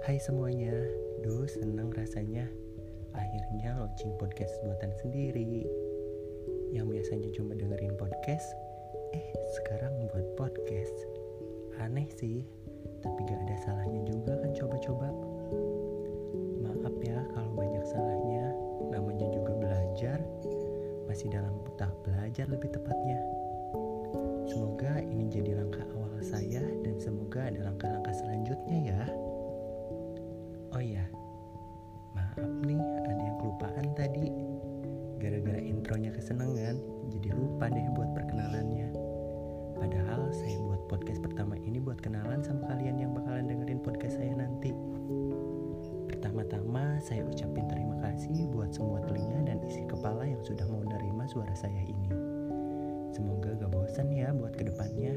Hai semuanya, duh seneng rasanya. Akhirnya launching podcast buatan sendiri. Yang biasanya cuma dengerin podcast Eh sekarang buat podcast. Aneh sih, tapi gak ada salahnya juga kan coba-coba. Maaf ya kalau banyak salahnya. Namanya juga belajar. Masih dalam tahap belajar lebih tepatnya. Semoga ini jadi langkah awal saya dan semoga ada langkah-langkah selanjutnya ya. Oh iya, maaf nih ada yang kelupaan tadi. Gara-gara intronya kesenangan, jadi lupa deh buat perkenalannya. Padahal saya buat podcast pertama ini buat kenalan sama kalian yang bakalan dengerin podcast saya nanti. Pertama-tama saya ucapin terima kasih buat semua telinga dan isi kepala yang sudah mau menerima suara saya ini. Semoga gak bosan ya buat ke depannya.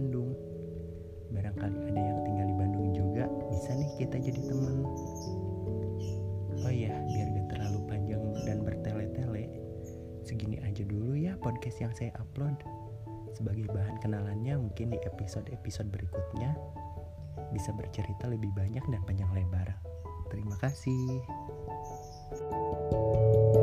Bandung. Barangkali ada yang tinggal di Bandung juga, bisa nih kita jadi teman. Oh iya, biar gak terlalu panjang dan bertele-tele, segini aja dulu ya podcast yang saya upload. Sebagai bahan kenalannya mungkin di episode-episode berikutnya bisa bercerita lebih banyak dan panjang lebar. Terima kasih. thank you